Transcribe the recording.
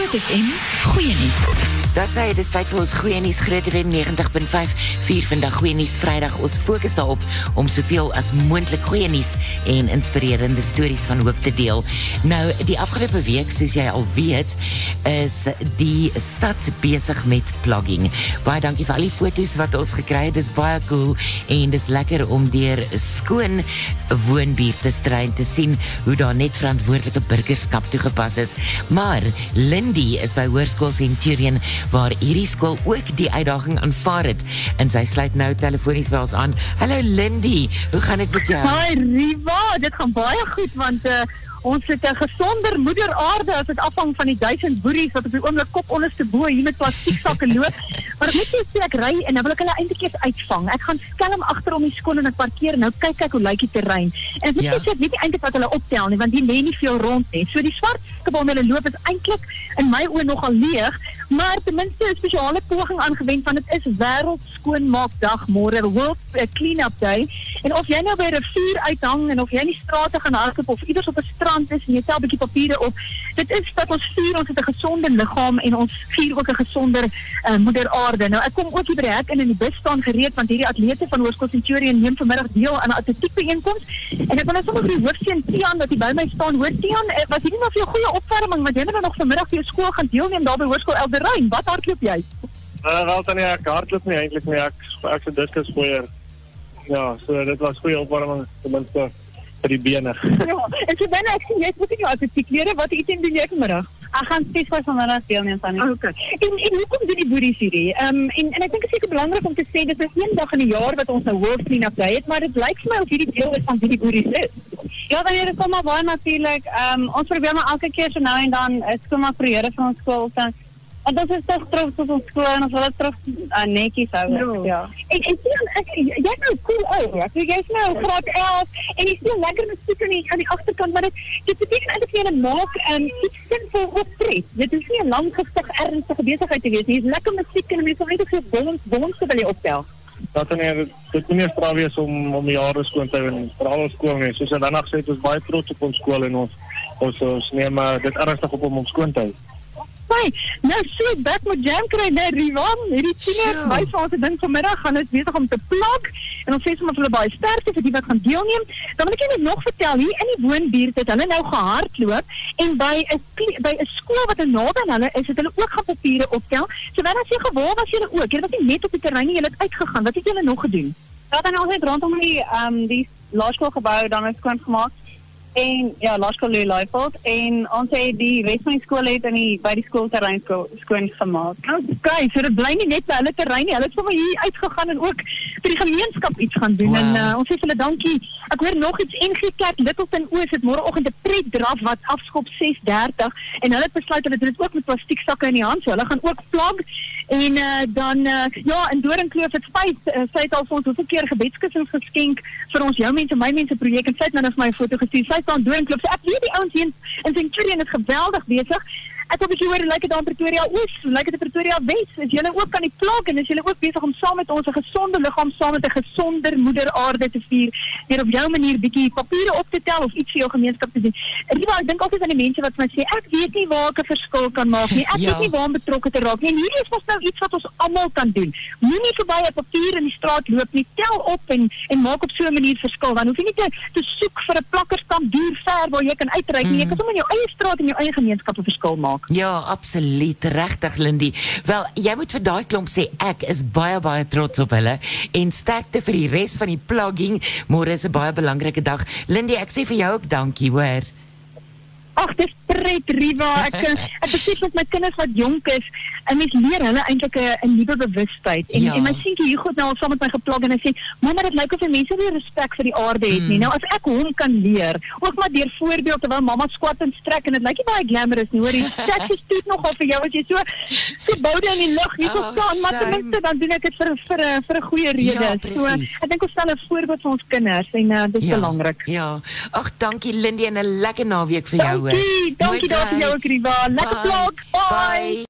Groot FM, goeie nuus. Dat sê dis tyd vir ons goeie nuus Groot FM 90.5 vier vandag goeie nuus Vrydag. Ons fokus daarop om soveel as moontlik goeie nuus en inspirerende stories van hoop te deel. Nou, die afgelope week, soos jy al weet, is die stad besig met plugging. Baie dankie vir al die foto's wat ons gekry het. Dis baie cool en dis lekker om deur skoon woonbuurte strein te sien hoe daar net verantwoordelike burgerskap toegepas is. Maar Lindy is by Hoërskool Centurion waar hierdie skool ook die uitdaging aanvaar het en sy sluit nou telefonies by ons aan. Hallo Lindy, hoe gaan dit met jou? Hi Riva, dit gaan baie goed want uh, ons het 'n gesonder moeder aarde as dit afhang van die duisend boeries wat op die oomblik kop onderste bo hier met plastiek sakke loop. maar ek moet net sê ek ry en nou wil ek hulle eintlik eers uitvang. Ek gaan skelm agter om die skool en ek parkeer en nou kyk ek hoe lyk die terrein. En ek moet Ja. sê ek weet nie eintlik wat hulle optel nie want die lê nie veel rond nie. So die swart waarmee hulle loop is eintlik in my oë nogal leeg, maar ten minste 'n spesiale poging aangewend want dit is wêreld skoonmaakdag môre, World eh, Clean Up Day. En of jy nou by 'n rivier uithang en of jy in die strate gaan hardloop of iewers op 'n strand is en jy tel 'n bietjie papiere op, dit is dat ons vier ons het 'n gesonde en ons vier ook 'n gesonder uh, moeder aarde. Nou ek kom ook hier die hek in en die bus staan gereed want hierdie atlete van Hoërskool Centurion neem vanmiddag deel aan 'n atletiek byeenkoms. En ek wil net sommer vir die hoofseun Tian wat hier by my staan. Hoor Tian, eh, was hierdie nou vir jou goeie opwarming want jy moet nou nog vanmiddag vir skool gaan deelneem daar by Hoërskool Elderein. Wat hardloop jy? Uh, wel dan ja, ek hardloop nie eintlik nie. Ek ek se diskus gooier. Ja, so dit was goeie opwarming ten minste vir die bene. Ja, en so binne ek sien jy het ook nie jou atletiek lere wat iets doen jy vanmiddag. Ek gaan steeds vir vanmiddag deelneem aan die Okay. En en hoekom doen die boeries hierdie? Ehm en en ek dink dit is seker belangrik om te sê dit is een dag in die jaar wat ons nou World Clean Up Day het, maar dit lyk vir my of hierdie deel is van wie die boeries is. Ja, dan hier kom maar baie natuurlik. Ehm ons probeer maar elke keer so nou en dan is kom maar projede van ons skool te En ons wil dit terug uh, netjies hou. Ja. ja. En en sien ek jy's nou cool ou, ja. So jy's nou graad 11 en jy speel lekker musiek aan die aan die agterkant, maar dit dit beteken eintlik jy maak um, iets sinvol optree. Dit is nie 'n lang gesig ernstige besigheid te wees nie. Dit is lekker musiek en mense wil net so bons bons wil jy optel. Dat nee, dit dit moet nie straf wees om om jare skoon te hou en veral ons skool nie. Soos ek dan sê, ons is baie trots op ons skool en ons ons ons neem uh, dit ernstig op om ons skoon te hou. Hey, nou so dat moet jam kry nou Rivan, hierdie tieners ons 'n ding vanmiddag gaan dit besig om te plak en ons sê sommer vir hulle baie sterkte vir die wat gaan deelneem. Dan wil ek net nog vertel hier in die woonbuurt het hulle nou gehardloop en by 'n by 'n skool wat naby aan hulle is, het hulle ook gaan papiere optel. So wanneer as jy gewaar was julle ook, julle was nie net op die terrein nie, julle het uitgegaan. Wat het julle nog gedoen? Ja, dan ons het rondom die ehm die laerskoolgebou dan is skoon gemaak. En ja, laerskool Luyveld en ons het die res van die skool het in die by die skoolterrein sko skoon gemaak. Okay, so dit bly nie net by hulle terrein nie. Hulle het sommer hier uitgegaan en ook vir die gemeenskap iets gaan doen. Wow. En uh, ons sê vir hulle dankie. Ek hoor nog iets NG Kerk Littleton Oos het môreoggend 'n pret draf wat afskop 6:30 en hulle het besluit hulle doen dit ook met plastiek sakke in die hand. So hulle gaan ook plag en uh, dan uh, ja, in Doringkloof het spyt uh, sy het al vir ons hoeveel keer gebedskussings geskenk vir ons jou mense my mense projek en sy het nou net vir my 'n foto gestuur. Sy staan Doringkloof. So ek weet die hier in, is geweldig besig. Ek wil 'n bietjie hoor hoe lyk dit daar in Pretoria Oos? Hoe lyk dit in Pretoria Wes? Is julle ook aan die plak en is julle ook besig om saam met ons 'n gesonde liggaam saam met 'n gesonder moeder aarde te vier deur op jou manier bietjie papiere op te tel of iets vir jou gemeenskap te doen? Riva, ek dink altyd aan die mense wat vir my sê ek weet nie waar ek 'n verskil kan maak nie. Ek Ja. weet nie waar om betrokke te raak nie. En hierdie is mos nou iets wat ons almal kan doen. Moenie verby 'n papier in die straat loop nie. Tel op en en maak op so 'n manier verskil. Dan hoef jy nie te, te soek vir 'n plakkerskamp duur ver waar jy kan uitreik nie. Jy kan sommer in jou eie straat en jou eie gemeenskap 'n verskil maak. Ja, absoluut regtig Lindy. Wel, jy moet vir daai klomp sê ek is baie baie trots op hulle en sterkte vir die res van die plugging. Môre is 'n baie belangrike dag. Lindy, ek sê vir jou ook dankie, hoor. Ag, dis pret Riva. Ek eh, ek besef met my kinders wat jonk is, en mens leer hulle eintlik 'n 'n nuwe bewustheid. En Ja. en my seentjie hier goed nou al saam met my geplag en hy sê, "Mamma, dit lyk of mense nie respek vir die aarde het nie." Nou as ek hom kan leer, ook maar deur voorbeeld terwyl mamma squat en strek en dit lyk nie baie glamorous nie, hoor. Die sexy stoet nogal vir jou as jy so so boude in die lug hier so Oh, staan, maar ten minste dan doen ek dit vir vir vir 'n goeie rede. Ja, so presies. ek dink ons stel 'n voorbeeld vir ons kinders en uh, dit is belangrik. Ja. Ag, dankie Lindy en 'n lekker naweek vir jou. Dankie, dankie daarvoor jou Kriwa. Lekker plek. Bye. Bye.